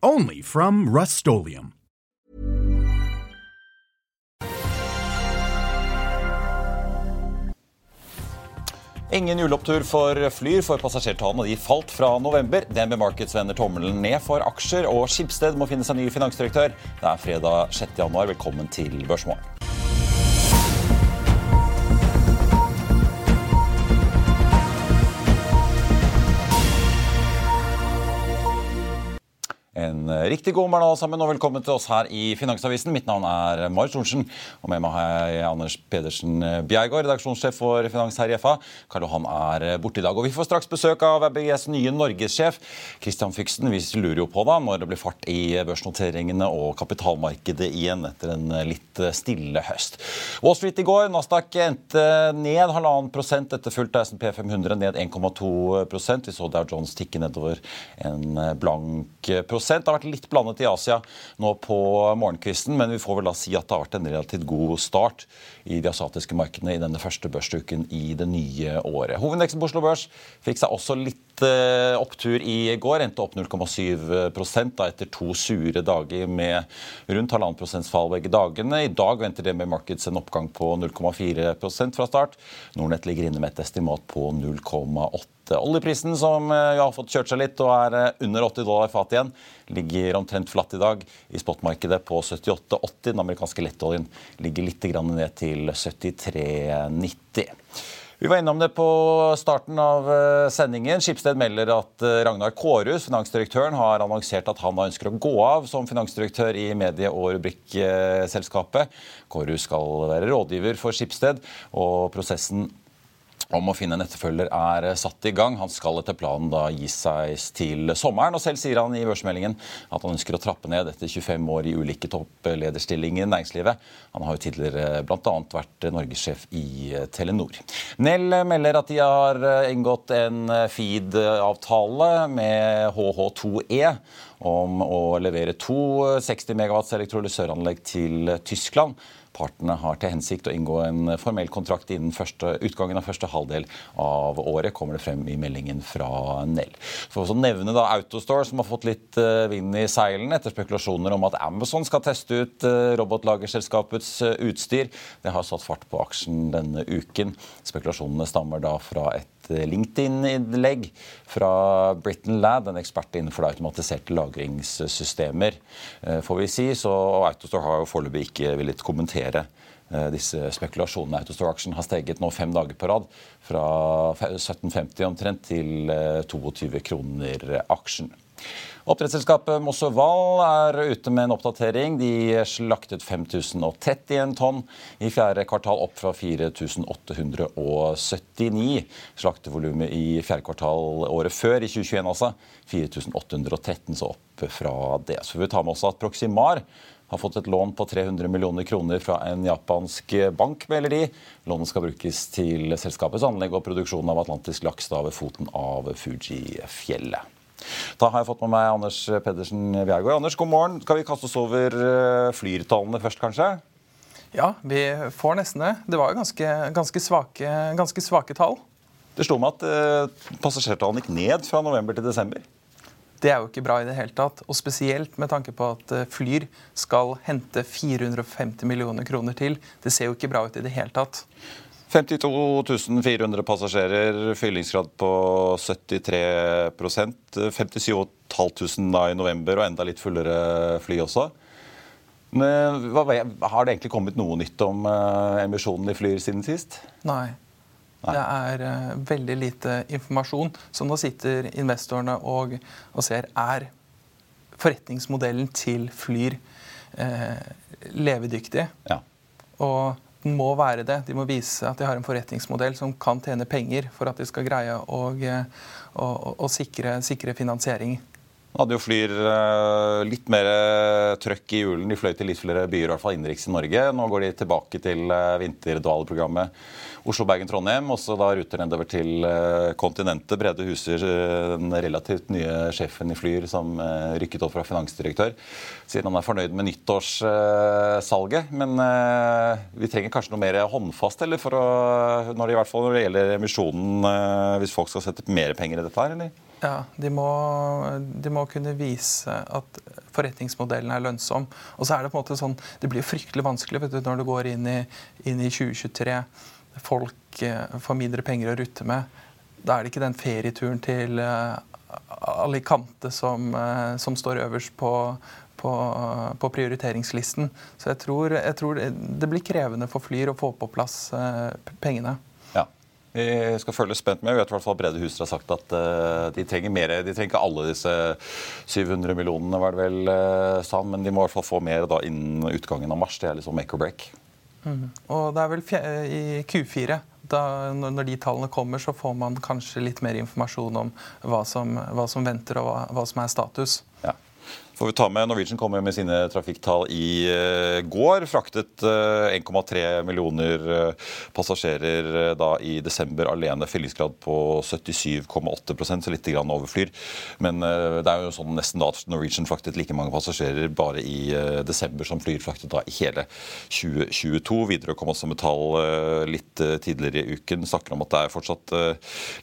Only from Rust Ingen juleopptur for Flyr, for passasjertallene de falt fra november. DNB Markets vender tommelen ned for aksjer, og Skipsted må finne seg ny finansdirektør. Det er fredag 6.1. Velkommen til Børsmorgen. En eh, riktig god morgen alle sammen, og velkommen til oss her i Finansavisen. Mitt navn er Marit Thorensen, og med meg har jeg Anders Pedersen Bjergård, redaksjonssjef for Finans her i FA. Karl Johan er borte i dag. Og vi får straks besøk av ABGs nye norgessjef, Christian Fyksen. Vi lurer jo på da når det blir fart i børsnoteringene og kapitalmarkedet igjen etter en litt stille høst. Wall Street i går, Nasdaq endte ned halvannen prosent etter fullt av SMP 500 ned 1,2 Vi så Dow Jones tikke nedover en blank prosent. Det har vært litt blandet i Asia nå på morgenkvisten, men vi får vel da si at det har vært en relativt god start i de asiatiske markedene i denne første børsuken i det nye året. Hovedindeksen på Oslo Børs fikk seg også litt eh, opptur i går. Endte opp 0,7 da etter to sure dager med rundt halvannen prosents fall begge dagene. I dag venter det med Markets en oppgang på 0,4% fra start. Nordnett ligger inne med et estimat på 0,8 Oljeprisen, som eh, har fått kjørt seg litt og er eh, under 80 dollar fat igjen, ligger omtrent flatt i dag i spotmarkedet på 78,80. Den amerikanske lettoljen ligger litt ned til 73,90. Vi var innom det på starten av eh, sendingen. Skipsted melder at Ragnar Kårhus, finansdirektøren, har annonsert at han ønsker å gå av som finansdirektør i medie- og rubrikkselskapet. Kårhus skal være rådgiver for Skipsted, og prosessen om å finne en etterfølger er satt i gang. Han skal etter planen da gi seg til sommeren. og Selv sier han i børsmeldingen at han ønsker å trappe ned etter 25 år i ulike topplederstillinger i næringslivet. Han har jo tidligere bl.a. vært norgessjef i Telenor. Nell melder at de har inngått en feed-avtale med HH2E om å levere to 60 megawatts elektrolysøranlegg til Tyskland. Partene har til hensikt å inngå en formell kontrakt innen første, utgangen av første halvdel av året, kommer det frem i meldingen fra Nell. For å nevne da Autostore, som har fått litt eh, vind i seilene etter spekulasjoner om at Amazon skal teste ut eh, robotlagerselskapets eh, utstyr. Det har satt fart på aksjen denne uken. Spekulasjonene stammer da fra et LinkedIn-innlegg fra Britain Lad, en ekspert innenfor automatiserte lagringssystemer, eh, får vi si. Så Autostore har jo foreløpig ikke villet kommentere eh, disse spekulasjonene. Autostore Action har steget nå fem dager på rad, fra 17,50 omtrent til 22 eh, kroner aksjen. Oppdrettsselskapet Mosseval er ute med en oppdatering. De slaktet 5031 tonn i fjerde kvartal, opp fra 4879. Slaktevolumet i fjerde kvartal året før, i 2021 altså, 4813, så opp fra det. Så vi tar med oss at Proximar har fått et lån på 300 millioner kroner fra en japansk bank, melder de. Lånet skal brukes til selskapets anlegg og produksjon av atlantisk laks ved foten av Fuji-fjellet. Da har jeg fått med meg Anders Pedersen Bjergård. Anders, god morgen. Skal vi kaste oss over eh, flyrtallene først, kanskje? Ja, vi får nesten det. Det var jo ganske, ganske, svake, ganske svake tall. Det slo meg at eh, passasjertallene gikk ned fra november til desember. Det er jo ikke bra i det hele tatt. Og spesielt med tanke på at eh, Flyr skal hente 450 millioner kroner til. Det ser jo ikke bra ut i det hele tatt. 52 400 passasjerer, fyllingsgrad på 73 57 500 da i november og enda litt fullere fly også. Men, har det egentlig kommet noe nytt om uh, emisjonen i Flyr siden sist? Nei. Nei. Det er uh, veldig lite informasjon. Så nå sitter investorene og, og ser er forretningsmodellen til Flyr uh, levedyktig. Ja. Og må være det. De må vise at de har en forretningsmodell som kan tjene penger for at de skal greie å, å, å sikre, sikre, finansiering. Hadde jo Flyr eh, litt mer trøkk i hjulene. De fløy til litt flere byer, i hvert fall innenriks i Norge. Nå går de tilbake til vinterdvalprogrammet Oslo, Bergen, Trondheim. Og så da ruter nedover til kontinentet. Brede Huser, den relativt nye sjefen i Flyr, som rykket opp fra finansdirektør, sier han er fornøyd med nyttårssalget. Men vi trenger kanskje noe mer håndfast eller å, når det, i hvert fall når det gjelder emisjonen, hvis folk skal sette mer penger i dette her, eller? Ja, de må, de må, kunne vise at forretningsmodellen er lønnsom. Og så er det på en måte sånn, det blir fryktelig vanskelig du, når du går inn i, inn i 2023. Folk eh, får mindre penger å rutte med. Da er det ikke den ferieturen til eh, Alicante som, eh, som står øverst på, på, på, prioriteringslisten. Så jeg tror, jeg tror, det blir krevende for Flyr å få på plass eh, pengene. Vi skal følge spent med. Vi vet i hvert fall Brede Huser har sagt at uh, de trenger mer. De trenger ikke alle disse 700 millionene, var det vel uh, sa men de må i hvert fall få mer da innen utgangen av mars. Det er liksom make or break. Mm. Og det er vel i Q4 da, når de tallene kommer, så får man kanskje litt mer informasjon om hva som, hva som venter, og hva, hva som er status. Ja får vi ta med Norwegian kom med sine trafikktall i uh, går. Fraktet uh, eh, 1,3 millioner uh, passasjerer da i desember alene. Fyllingsgrad på 77,8% så litt grann overflyr. Men det er jo sånn nesten da at Norwegian fraktet like mange passasjerer bare i desember som Flyr fraktet da i hele 2022. Widerøe kom også med tall litt tidligere i uken. Snakker om at det er fortsatt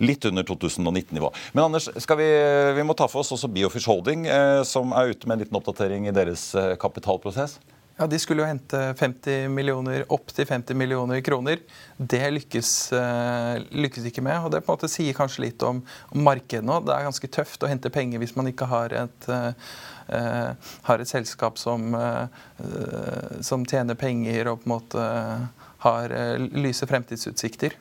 litt under 2019-nivå. Men Anders, vi, vi, må ta for oss også Biofish Holding, som er ute med en liten oppdatering i deres eh, kapitalprosess? Ja, De skulle jo hente 50 millioner, opp til 50 millioner kroner. Det lykkes, uh, lykkes, ikke med. og Det på en måte sier kanskje litt om, om markedet nå. Det er ganske tøft å hente penger hvis man ikke har et, uh, har et selskap som, som, tjener penger og på en måte har lyse fremtidsutsikter.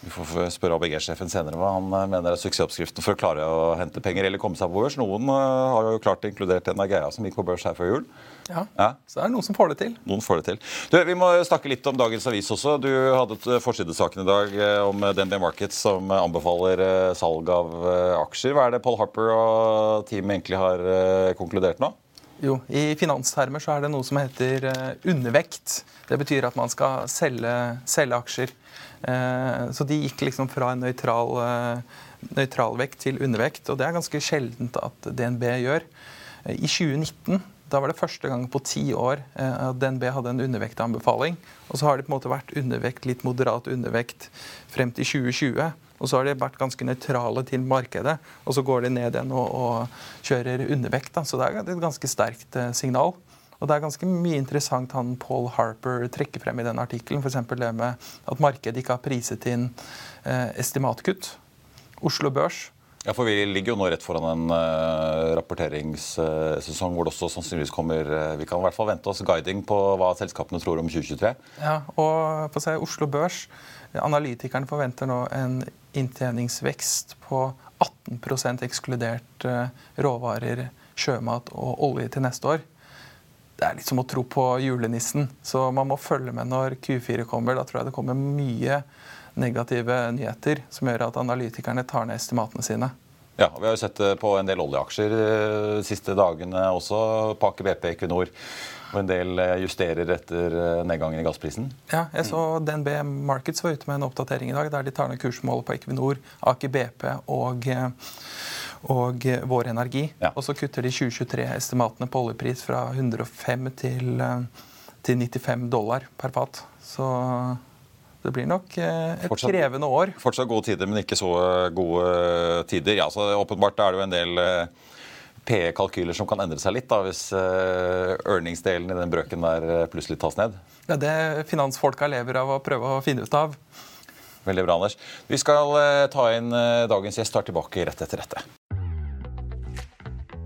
Vi får spørre ABG-sjefen senere hva han eh, mener er suksessoppskriften for å klare å hente penger eller komme seg på børs. Noen eh, har jo klart inkludert Energea, som gikk på børs her før jul. Ja, ja. så det er noen som får det til. Noen får det til. Du, Vi må snakke litt om dagens avis også. Du hadde eh, forsidesaken i dag om DNB Markets som anbefaler salg av aksjer. Hva er det Paul Harper og teamet egentlig har konkludert nå? Jo, I finanstermer så er det noe som heter undervekt. Det betyr at man skal selge, selge aksjer. Eh, så de gikk liksom fra en nøytral, eh, vekt til undervekt, og det er ganske sjeldent at DNB gjør. Eh, I 2019 da var det første gang på ti år at DNB hadde en undervektanbefaling. Og så har det på en måte vært undervekt, litt moderat undervekt frem til 2020. Og så har de vært ganske nøytrale til markedet, og så går de ned igjen og, og kjører undervekt. Da. Så det er et ganske sterkt signal. Og Det er ganske mye interessant han Paul Harper trekker frem i den artikkelen. F.eks. det med at markedet ikke har priset inn eh, estimatkutt. Oslo Børs ja, for Vi ligger jo nå rett foran en uh, rapporteringssesong hvor det også sannsynligvis kommer uh, Vi kan i hvert fall vente oss guiding på hva selskapene tror om 2023. Ja, og på si Oslo Børs, Analytikerne forventer nå en inntjeningsvekst på 18 ekskludert uh, råvarer, sjømat og olje til neste år det er litt som å tro på julenissen. Så man må følge med når Q4 kommer. Da tror jeg det kommer mye negative nyheter som gjør at analytikerne tar ned estimatene sine. Ja, Vi har jo sett det på en del oljeaksjer de eh, siste dagene også. Pake BP, Equinor. Og en del eh, justerer etter eh, nedgangen i gassprisen. Ja, jeg så DNB Markets var ute med en oppdatering i dag der de tar ned kursmålet på Equinor, Aker BP og og Vår Energi. Ja. Og så kutter de 2023-estimatene på oljepris fra 105 til, eh, til 95 dollar per fat. Så det blir nok eh, et fortsatt, krevende år. Fortsatt gode tider, men ikke så eh, gode tider. Ja, så Åpenbart er det jo en del PE-kalkyler som kan endre seg litt da, hvis earningsdelen i den brøken der plutselig tas ned. Ja, Det finansfolka lever av å prøve å finne ut av. Veldig bra, Anders. Vi skal ta inn dagens gjest er tilbake rett etter dette.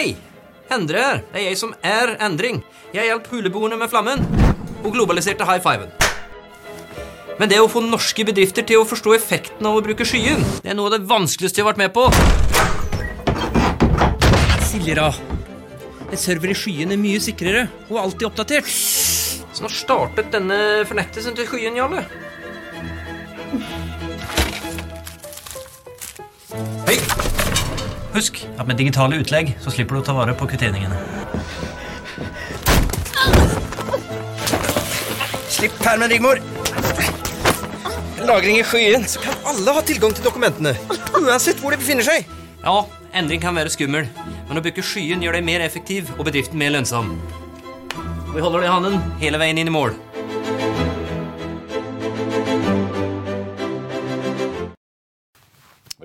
Hei! Endre her. Det er jeg som er endring. Jeg hjalp huleboerne med flammen og globaliserte high fiven. Men det å få norske bedrifter til å forstå effekten av å bruke skyen, det er noe av det vanskeligste jeg har vært med på. Siljera. En server i skyen er mye sikrere og alltid oppdatert. Så nå startet denne fornektelsen til skyen, Jarle. Husk at med digitale utlegg så slipper du å ta vare på kvitteringene. Slipp permen, Rigmor. Lagring i skyen, så kan alle ha tilgang til dokumentene. Uansett hvor de befinner seg. Ja, endring kan være skummel, men å bruke skyen gjør deg mer effektiv og bedriften mer lønnsom. Vi holder det i hånden hele veien inn i mål.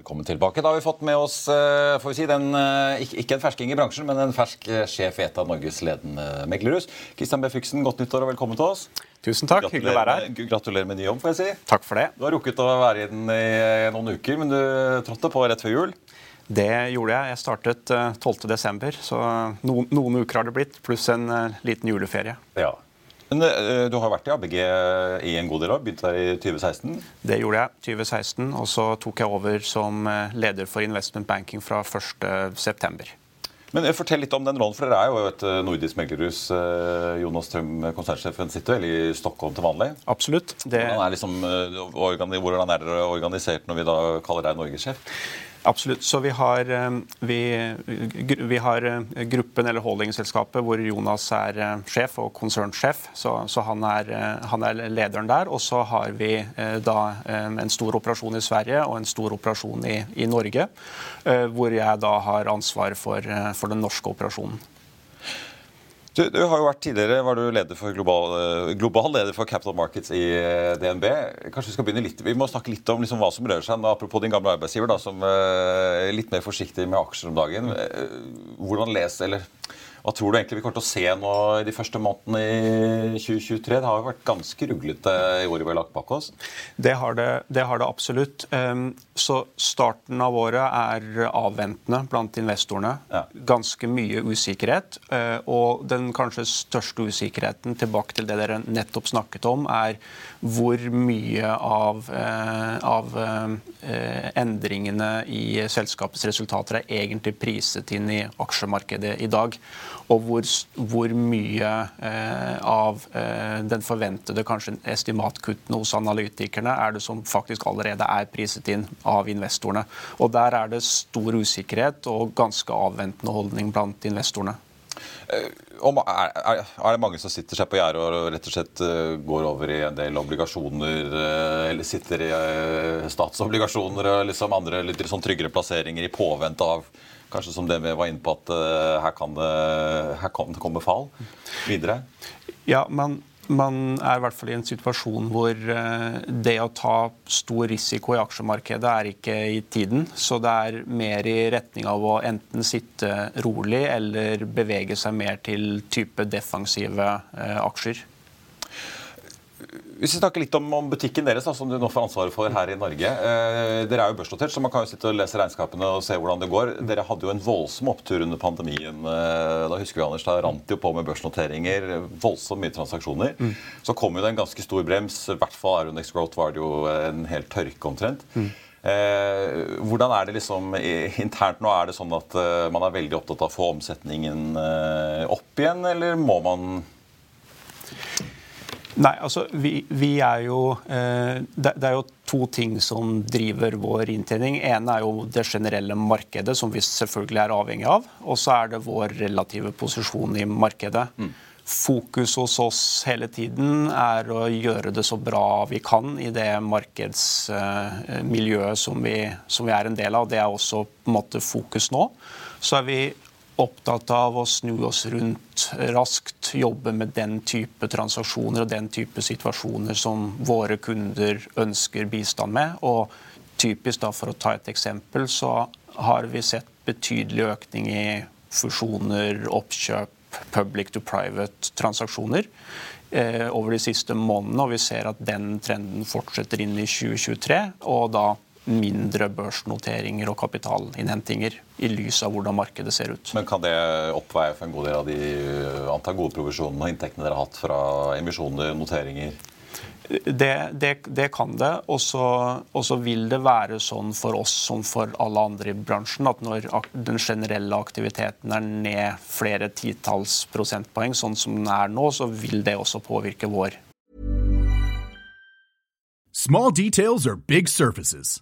Velkommen tilbake. Da har vi fått med oss eh, får vi si, den, eh, ikke en fersking i bransjen, men en fersk eh, sjef i et av Norges ledende meglerhus. Kristian B. Fyksen, godt nyttår og velkommen til oss. Tusen takk. Hyggelig å være her. Gratulerer, gratulerer med ny jobb, får jeg si. Takk for det. Du har rukket å være i den i noen uker, men du trådte på rett før jul. Det gjorde jeg. Jeg startet 12.12., så noen, noen, uker har det blitt, pluss en liten juleferie. Ja. Men uh, du har vært i ABG i en god del år. Begynte der i 2016? Det gjorde jeg. 2016, Og så tok jeg over som leder for investment banking fra 1.9. Men Fortell litt om den rollen, for dere er jo et nordisk meglerhus. Jonas Trøm, konsernsjefen, sitter vel i Stockholm til vanlig? Absolutt. Det... Hvordan, er liksom, hvordan er dere organisert når vi da kaller deg norgessjef? Absolutt. Så vi har, vi, vi har, gruppen eller holdingselskapet hvor Jonas er sjef og konsernsjef. Så, så han, er, han, er, lederen der. Og så har vi da en stor operasjon i Sverige og en stor operasjon i, i Norge. Hvor jeg da har ansvar for, for den norske operasjonen. Du, du, har jo vært Tidligere var du leder for global, global, leder for Capital Markets i DNB. Kanskje Vi skal begynne litt, vi må snakke litt om liksom hva som rører seg. Apropos din gamle arbeidsgiver, da, som er litt mer forsiktig med aksjer om dagen. Hvordan les, eller hva tror du egentlig vi kommer til å se nå i de første månedene i 2023? Det har jo vært ganske ruglete i året vi har lagt bak oss. Det har det, det har det, absolutt. Så starten av året er avventende blant investorene. Ja. Ganske mye usikkerhet. Og den kanskje største usikkerheten, tilbake til det dere nettopp snakket om, er hvor mye av, av endringene i selskapets resultater er egentlig priset inn i aksjemarkedet i dag og hvor, hvor mye eh, av eh, den forventede kanskje estimatkuttene hos analytikerne er det som faktisk allerede er priset inn av investorene. Og Der er det stor usikkerhet og ganske avventende holdning blant investorene. Eh, er, er, det mange som sitter seg på gjerdet og rett og slett uh, går over i en del obligasjoner, uh, eller sitter i statsobligasjoner og liksom andre litt sånn tryggere plasseringer i påvente av Kanskje som det vi var inne på, at her, kan det, her kan det komme fall videre? Ja, men man er i hvert fall i en situasjon hvor uh, det å ta stor risiko i aksjemarkedet er ikke i tiden. Så det er mer i retning av å enten sitte rolig eller bevege seg mer til type defensive uh, aksjer. Hvis vi snakker litt om, om butikken deres, da, som du nå får ansvaret for her i Norge. Eh, dere er jo børsnotert, så man kan jo sitte og lese regnskapene og se hvordan det går. Dere hadde jo en voldsom opptur under pandemien. Eh, da husker vi, Anders, da rant jo på med børsnoteringer. Voldsomt mye transaksjoner. Mm. Så kom jo det en ganske stor brems. I hvert fall Aronex Growth var det jo en hel tørke omtrent. Mm. Eh, hvordan er det liksom internt nå? Er det sånn at eh, man er veldig opptatt av å få omsetningen eh, opp igjen, eller må man Nei, altså vi, vi er jo eh, det, det, er jo to ting som driver vår inntjening. ene er jo det generelle markedet, som vi selvfølgelig er avhengig av. Og så er det vår relative posisjon i markedet. Mm. Fokus hos oss hele tiden er å gjøre det så bra vi kan i det markedsmiljøet som vi, som vi er en del av. Det er også på en måte fokus nå. Så er vi opptatt av å snu oss rundt raskt, jobbe med den type transaksjoner og den type situasjoner som våre kunder ønsker bistand med. Og typisk da, For å ta et eksempel, så har vi sett betydelig økning i fusjoner, oppkjøp, public to private-transaksjoner eh, over de siste månedene. Og vi ser at den trenden fortsetter inn i 2023. og da mindre børsnoteringer og kapitalinnhentinger i lys av hvordan markedet ser ut. Men Kan det oppveie for en god del av de antall gode provisjonene og inntektene dere har hatt fra emisjoner, noteringer? Det, det, det, kan det. Og så vil det være sånn for oss som for alle andre i bransjen at når den generelle aktiviteten er ned flere titalls prosentpoeng, sånn som den er nå, så vil det også påvirke vår. Small details are big surfaces.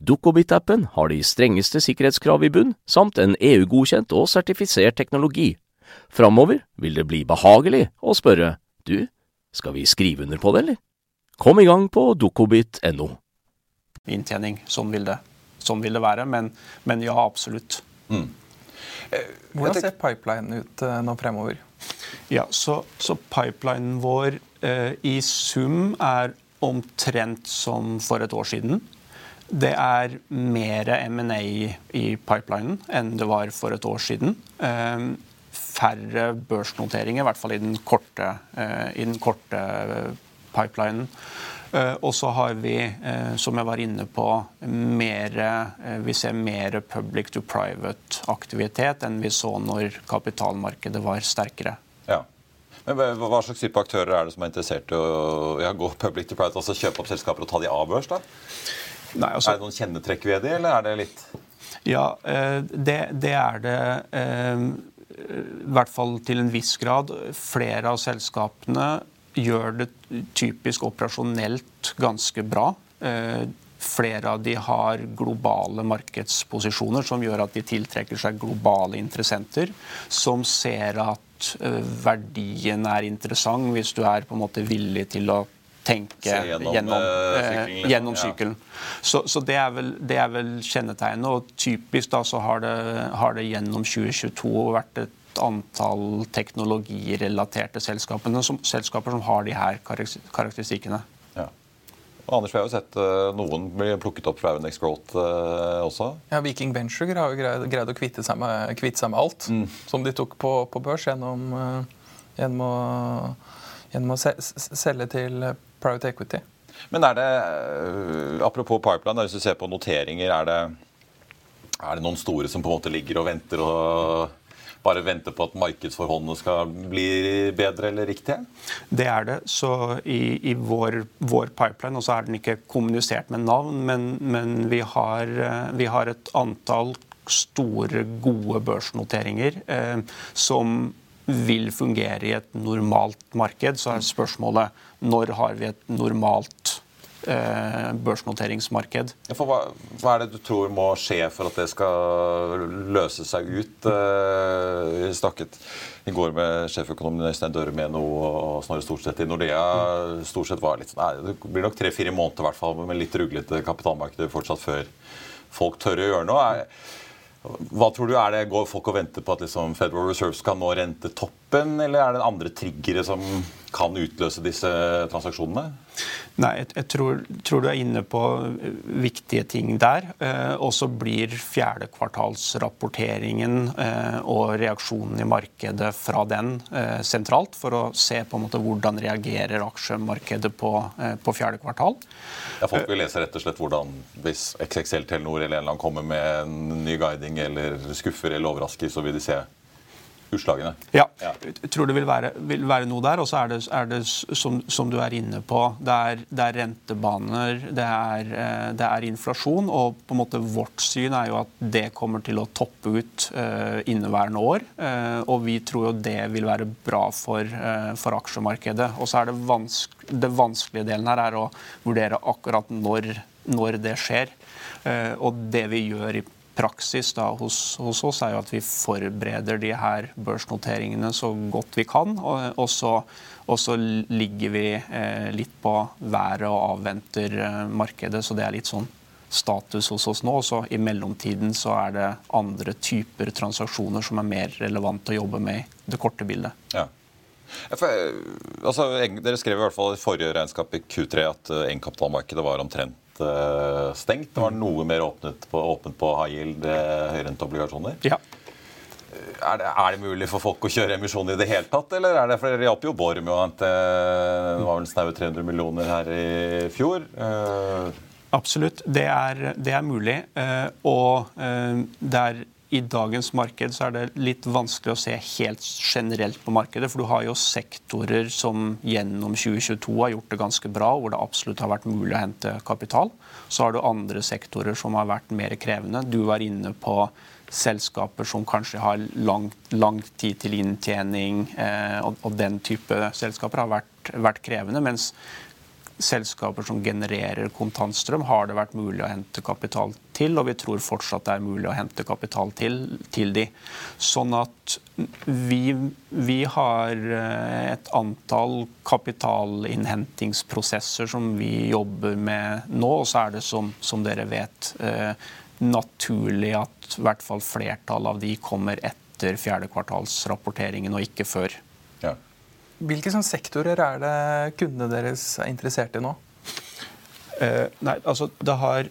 Dukkobit-appen har de strengeste sikkerhetskrav i bunn, samt en EU-godkjent og sertifisert teknologi. Framover vil det bli behagelig å spørre du, skal vi skrive under på det, eller? Kom i gang på dukkobit.no. Inntjening. Sånn vil det, sånn vil det være. Men, men ja, absolutt. Mm. Eh, Hvordan ser pipelinen ut eh, nå fremover? Ja, så, så pipelinen vår eh, i sum er omtrent som for et år siden. Det er mer M&A i pipelinen enn det var for et år siden. Eh, færre børsnoteringer, i hvert fall i den korte, eh, i den korte pipelinen. Eh, og så har vi, eh, som jeg var inne på, mer, eh, vi ser mer public to private-aktivitet enn vi så når kapitalmarkedet var sterkere. Ja. Men Hva slags type aktører er det som er interessert i å ja, gå public to private, altså kjøpe opp selskaper og ta de av børs? da? Nei, altså, er det noen kjennetrekk ved det, eller er det litt Ja, det, det er det. I hvert fall til en viss grad. Flere av selskapene gjør det typisk operasjonelt ganske bra. Eh, flere av de har globale markedsposisjoner som gjør at de tiltrekker seg globale interessenter, som ser at eh, verdien er interessant hvis du er på en måte villig til å tenke gjennom, gjennom, eh, gjennom sykelen. Så, så, det, er vel, det er vel kjennetegnet. Og typisk da så har det, har det gjennom 2022 vært et antall teknologirelaterte selskaper som, selskaper som har de her karakteristikkene. Ja. Og Anders, Vi har jo sett uh, noen bli plukket opp fra Euronex Growth uh, også. Ja, Viking Venture har jo greid, greid å kvitte seg med, kvitte seg med alt mm. som de tok på, på børs gjennom, gjennom, å, gjennom å selge til private equity. Men er det, Apropos pipeline, hvis du ser på noteringer, er det, er det noen store som på en måte ligger og venter og bare vente på at markedsforholdene skal bli bedre eller riktige? Det er det. Så i, i vår, vår, pipeline, og så er den ikke kommunisert med navn, men, men vi, har, vi, har, et antall store, gode børsnoteringer eh, som vil fungere i et normalt marked. Så er spørsmålet når har vi et normalt eh, børsnoteringsmarked. Hva, hva, er det du tror må skje for at det skal løse seg ut? Eh, vi snakket i går med sjeføkonomen Øystein Dørmeno og Snorre Storstedt i Nordea. Stort sett var litt, nei, Det blir nok tre-fire måneder i hvert fall, med litt ruglete kapitalmarkeder fortsatt før folk tør å gjøre noe. Hva tror du er det Går folk og venter på at liksom Federal Reserve skal nå rentetopp appen, eller er det andre triggere som kan utløse disse transaksjonene? Nei, jeg, tror, tror, du er inne på eh, viktige ting der. Eh, og så blir fjerdekvartalsrapporteringen eh, og reaksjonen i markedet fra den eh, sentralt, for å se på en måte hvordan reagerer aksjemarkedet på, eh, på fjerde kvartal. Ja, Folk vil lese rett og slett hvordan hvis XXL Telenor eller en eller annen kommer med en ny guiding eller skuffer eller overrasker, så vil de se utslagene. Ja, jeg tror det vil være, vil være noe der. Og så er det, er det som, som, du er inne på, det er, det er rentebaner, det er, eh, det er, inflasjon. Og på en måte vårt syn er jo at det kommer til å toppe ut uh, inneværende år. Uh, og vi tror jo det vil være bra for, uh, for aksjemarkedet. Og så er det, vanske, det vanskelige delen her er å vurdere akkurat når, når det skjer. og det vi gjør i praksis da, hos, hos, oss er jo at vi forbereder de her børsnoteringene så godt vi kan. Og, og, så, og så, ligger vi eh, litt på været og avventer eh, markedet. Så det er litt sånn status hos oss nå. Og så i mellomtiden så er det andre typer transaksjoner som er mer relevant å jobbe med i det korte bildet. Ja. For, altså, dere skrev i hvert fall i forrige regnskap i Q3 at eh, egenkapitalmarkedet var omtrent Eh, stengt. Det var noe mer åpnet på, åpent på high yield eh, høyrenteobligasjoner. Ja. Er det, er det, mulig for folk å kjøre emisjoner i det hele tatt? Eller er det for dere hjalp jo Borm. Jo, å Det var vel snaue 300 millioner her i fjor. Uh... Absolutt. Det er, det er mulig. Uh, og uh, det er i dagens marked så er det litt vanskelig å se helt generelt på markedet. For du har jo sektorer som gjennom 2022 har gjort det ganske bra, hvor det absolutt har vært mulig å hente kapital. Så har du andre sektorer som har vært mer krevende. Du var inne på selskaper som kanskje har lang, lang tid til inntjening, eh, og, og, den type selskaper har vært, vært krevende. mens selskaper som genererer kontantstrøm, har det vært mulig å hente kapital til, og vi tror fortsatt det er mulig å hente kapital til, til de. Sånn at vi, vi, har eh, et antall kapitalinnhentingsprosesser som vi jobber med nå, og så er det som, som dere vet eh, naturlig at i hvert fall flertallet av de kommer etter fjerdekvartalsrapporteringen og ikke før. Hvilke sånn sektorer er det kundene deres er interessert i nå? Eh, nei, altså det har,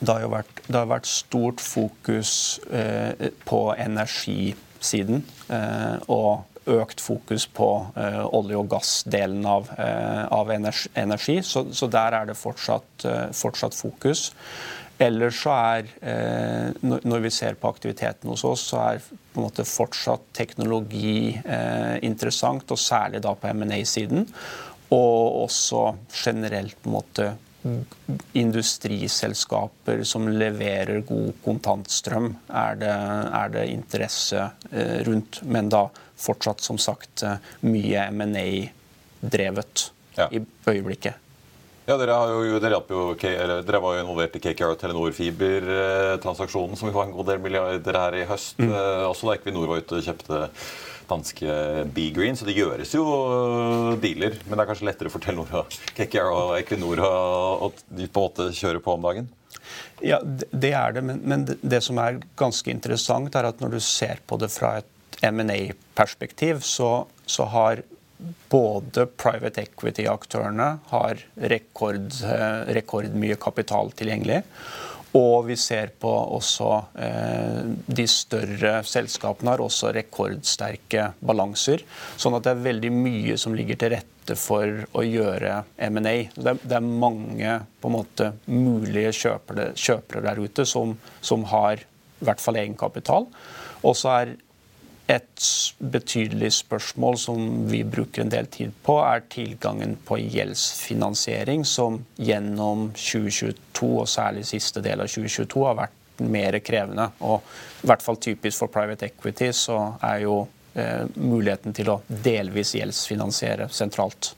det har jo vært, har vært stort fokus eh, på energisiden. Eh, og økt fokus på eh, olje- og gassdelen av, eh, av energi. Så, så, der er det fortsatt, eh, fortsatt fokus. Ellers så er, eh, når vi ser på aktiviteten hos oss, så er på en måte fortsatt teknologi eh, interessant, og særlig da på M&A-siden. Og også generelt på en måte industriselskaper som leverer god kontantstrøm, er det, er det interesse eh, rundt. Men da fortsatt, som sagt, mye M&A-drevet ja. i øyeblikket. Ja, Dere, jo, dere, jo, dere, var jo involvert i KKR og Telenor Fiber-transaksjonen, som vi får en god del milliarder her i høst. Mm. Eh, også da Equinor var ute og kjøpte danske B-Green. Så det gjøres jo dealer. Men det er kanskje lettere for Telenor og KKR og Equinor å, på måte kjøre på om dagen? Ja, det er det. Men, men det som er ganske interessant, er at når du ser på det fra et M&A-perspektiv, så, så har både private equity-aktørene har rekord, eh, rekordmye kapital tilgjengelig. Og vi ser på også eh, de større selskapene har også rekordsterke balanser. Sånn at det er veldig mye som ligger til rette for å gjøre M&A. Det, det, er mange måte mulige kjøpere, kjøpere der ute som, som har i hvert fall egenkapital. Og så er et betydelig spørsmål som vi bruker en del tid på, er tilgangen på gjeldsfinansiering, som gjennom 2022, og særlig siste del av 2022, har vært mer krevende. Og i hvert fall typisk for private equity så er jo eh, muligheten til å delvis gjeldsfinansiere sentralt.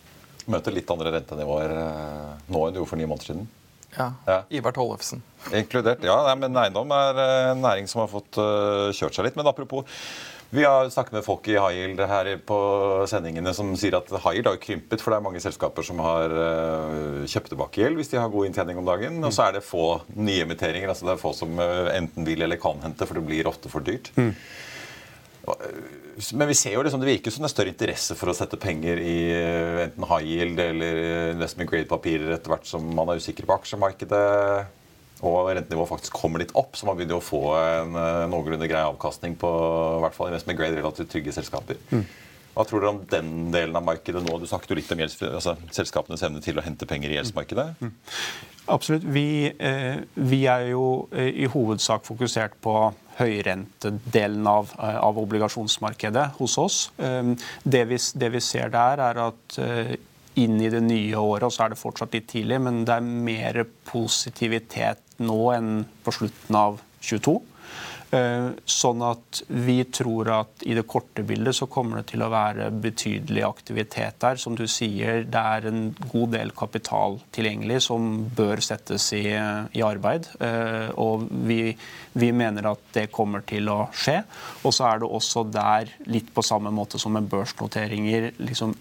Møter litt andre rentenivåer eh, nå enn du gjorde for ni måneder siden? Ja. ja. Ivar Tollefsen. Inkludert. Ja, men eiendom er eh, en næring som har fått uh, kjørt seg litt. Men apropos vi har snakket med folk i yield her på sendingene som sier at yield har krympet, for det er mange selskaper som har uh, kjøpt tilbake gjeld hvis de har god inntjening om dagen. Og så er det få nyemitteringer. altså Det er få som uh, enten vil eller kan hente, for det blir ofte for dyrt. Mm. Men vi ser jo liksom, det virker som det er større interesse for å sette penger i enten high yield eller investment grade-papirer etter hvert som man er usikker på aksjemarkedet og rentenivået faktisk kommer litt opp, så man begynner å få en noenlunde grei avkastning på i hvert fall investment grade relativt trygge selskaper. Mm. Hva tror dere om den delen av markedet nå? Du snakket jo litt om altså, selskapenes evne til å hente penger i gjeldsmarkedet. Mm. Absolutt. Vi, eh, vi, er jo eh, i hovedsak fokusert på høyrentedelen av, eh, av obligasjonsmarkedet hos oss. Eh, det vi, det vi, ser der, er at eh, inn i det nye året, og så er det fortsatt litt tidlig, men det er mer positivitet nå enn på slutten av 22. Eh, sånn at vi tror at i det korte bildet så kommer det til å være betydelig aktivitet der. Som du sier, det er en god del kapital tilgjengelig som bør settes i, i arbeid. Eh, og vi, vi, mener at det kommer til å skje. Og så er det også der, litt på samme måte som med børsnoteringer, liksom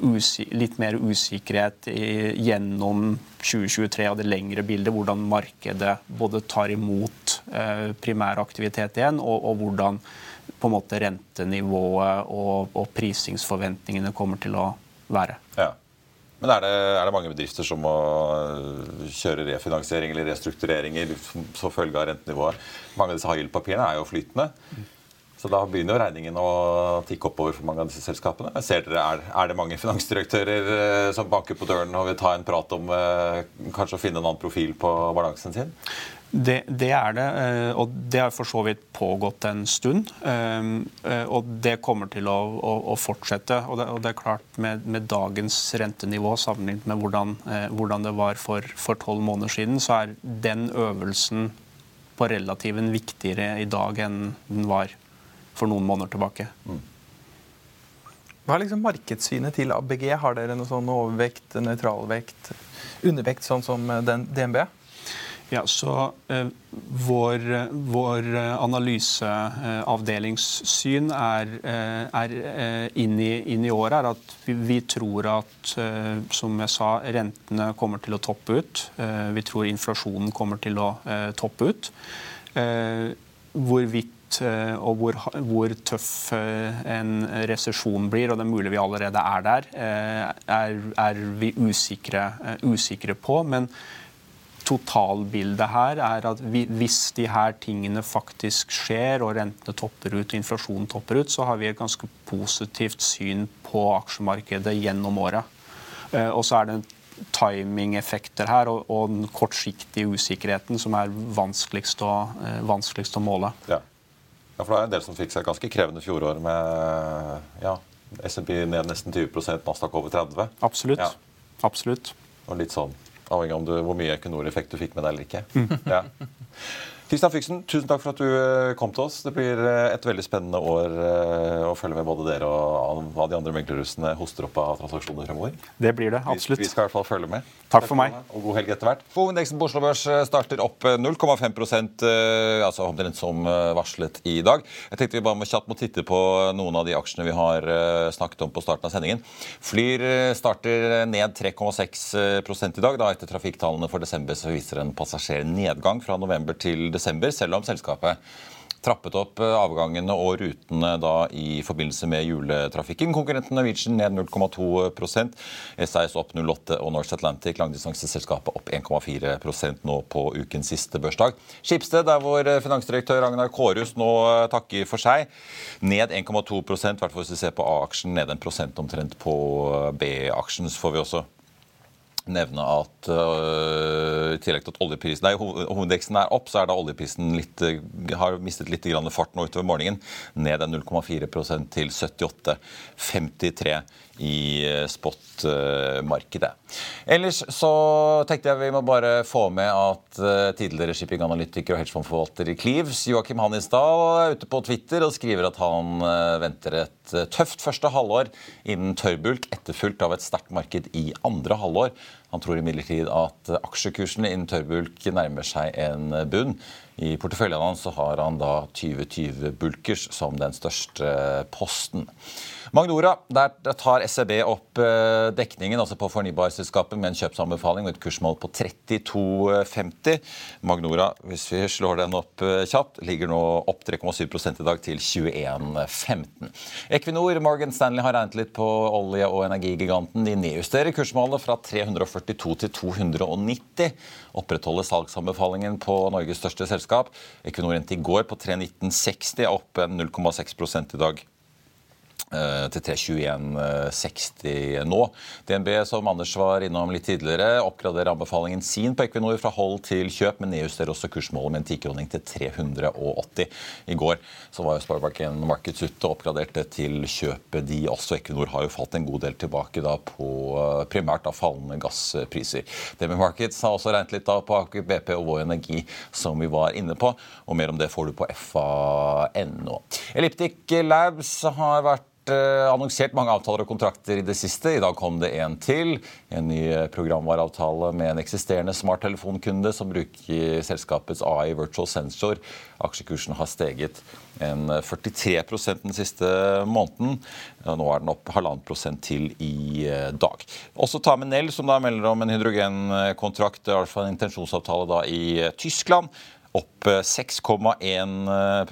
litt mer usikkerhet gjennom 2023 og det lengre bildet. Hvordan markedet både tar imot eh, primæraktivitet igjen, og, og, hvordan på en måte rentenivået og, og, prisingsforventningene kommer til å være. Ja. Men er det, er det, mange bedrifter som må eh, kjøre refinansiering eller restruktureringer som følge av rentenivået? Mange av disse high papirene er jo flytende. Så da begynner jo regningen å tikke oppover for mange av disse selskapene. Ser dere, er, det mange finansdirektører eh, som banker på døren og vil ta en prat om eh, kanskje å finne en annen profil på balansen sin? Det, det, er det, eh, og det har for så vidt pågått en stund. Og det kommer til å, å, å fortsette. Og det, og det, er klart med, med, dagens rentenivå sammenlignet med hvordan, hvordan det var for tolv måneder siden, så er den øvelsen på relativen viktigere i dag enn den var for noen måneder tilbake. Mm. Hva er liksom markedssynet til ABG? Har dere noe sånn overvekt, nøytralvekt, undervekt, sånn som den DNB? Ja, så eh, vår, vår analyseavdelingssyn er, eh, er eh, inn, i, inn, i, året er at vi, vi, tror at, eh, som jeg sa, rentene kommer til å toppe ut. Eh, vi tror inflasjonen kommer til å eh, toppe ut. hvorvidt Eh, og hvor, hvor, tøff eh, en resesjon blir, og det er mulig vi allerede er der, eh, er, er vi usikre, usikre, på. Men totalbildet her er at vi, hvis de her tingene faktisk skjer, og rentene topper ut inflasjonen topper ut, så har vi et ganske positivt syn på aksjemarkedet gjennom året. Og så er det timingeffekter her og, og, den kortsiktige usikkerheten som er vanskeligst å, vanskeligst å måle. Ja. Ja, for det er en del som fikk seg et ganske krevende fjorår med ja, SMP ned nesten 20 Nasdaq over 30 Absolutt. Ja. Absolutt. Og litt sånn avhengig av hvor mye Equinor-effekt du fikk med deg eller ikke. Mm. Ja. Kristian Fyksen, tusen takk for at du eh, kom til oss. Det blir eh, et veldig spennende år eh, å følge med både dere og hva de andre meglerrussene hoster opp av transaksjoner fremover. Det blir det, absolutt. Vi, vi skal i hvert fall følge med. Takk for meg. Og god helg etter hvert. Hovedindeksen på Oslo Børs starter opp 0,5% altså omtrent som varslet i dag. Jeg tenkte vi bare må kjapt må titte på noen av de aksjene vi har snakket om på starten av sendingen. Flyr starter ned 3,6 i dag. da Etter trafikktallene for desember så viser en passasjernedgang fra november til desember desember, selv om selskapet trappet opp eh, avgangene og rutene da i forbindelse med juletrafikken. Konkurrenten Norwegian ned 0,2% SAS opp 0,8 og Norse Atlantic, langdistanseselskapet, opp 1,4% nå på ukens siste børsdag. Skipsted, der hvor eh, finansdirektør Ragnar Kårhus nå eh, takker for seg, ned 1,2 i hvert fall hvis vi ser på A-aksjen, ned en prosent omtrent på B-aksjen. Så får vi også nevne at uh, i tillegg til at oljeprisen nei, hovedindeksen er opp, så er da oljeprisen litt, uh, har mistet litt grann fart nå utover morgenen. Ned 0,4% til 78,53 i eh, spot-markedet. Ellers så tenkte jeg vi må bare få med at tidligere shippinganalytiker og hedgefondforvalter i Cleaves, Joakim Hannisdal, er ute på Twitter og skriver at han venter et tøft første halvår innen tørrbulk, etterfulgt av et sterkt marked i andre halvår. Han tror imidlertid at aksjekursene innen tørrbulk nærmer seg en bunn I porteføljen hans har han da 2020 Bulkers som den største posten. Magnora, der tar SEB opp eh, dekningen altså på fornybarselskapet med en kjøpsanbefaling og et kursmål på 32,50. Magnora, hvis vi slår den opp eh, kjapt, ligger nå opp 3,7 i dag til 21,15. Equinor, Morgan Stanley har regnet litt på olje- og energigiganten. De nedjusterer kursmålet fra 342 til 290. Opprettholder salgsanbefalingen på Norges største selskap. Equinor endte i går på 319,60, opp 0,6 i dag. Eh, til 321,60 nå. DNB som Anders var innom litt tidligere, oppgraderer anbefalingen sin på Equinor fra hold til kjøp, men nedjusterer også kursmålet med en tikroning til 380. I går så var jo Sparebanken Markets ute og oppgraderte til kjøpet de også. Equinor har jo falt en god del tilbake da på eh, primært av fallende gasspriser. DNB Markets har også regnet litt da på Aker BP og Vår Energi, som vi var inne på. Og mer om det får du på fa.no. Elliptic Labs har vært Eh, annonsert mange avtaler og kontrakter i det siste. I dag kom det en til. En ny eh, programvareavtale med en eksisterende smarttelefonkunde som bruker selskapets AI Virtual Sensor. Aksjekursen har steget en 43 eh, den siste måneden. Nå er den opp halvannen prosent til i dag. Også ta med Nell, som da melder om en hydrogenkontrakt, i hvert fall en intensjonsavtale da i Tyskland. Opp 6,1 Eh,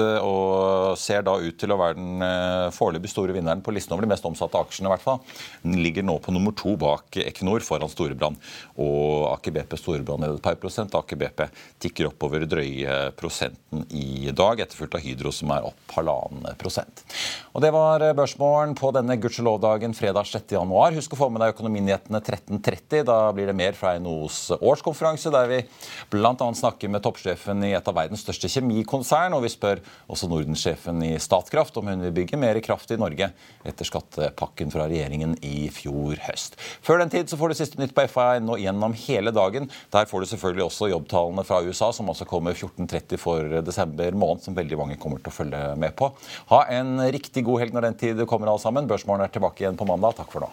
og ser da ut til å være den eh, foreløpig store vinneren på listen over de mest omsatte aksjene. i hvert fall. Den ligger nå på nummer to bak Equinor foran Storebrand. Og Aker BP Storebrand ned et par prosent. Aker BP tikker oppover drøye prosenten i dag, etterfulgt av Hydro som er opp halvannen prosent. Og Det var eh, børsmålen på denne gudskjelov-dagen fredag 6.1. Husk å få med deg Økonominyhetene 13.30. Da blir det mer fra NHOs årskonferanse, der vi bl.a. snakker med toppsjefen i et av verdens største kjemikonsern. og vi spør også Nordensjefen i Statkraft om hun vil bygge mer kraft i Norge etter skattepakken fra regjeringen i fjor høst. Før den tid så får du siste nytt på FA nå gjennom hele dagen. Der får du selvfølgelig også jobbtallene fra USA, som også kommer 14.30 for desember måned, som veldig mange kommer til å følge med på. Ha en riktig god helg når den tid kommer, alle sammen. Børsmorgen er tilbake igjen på mandag. Takk for nå.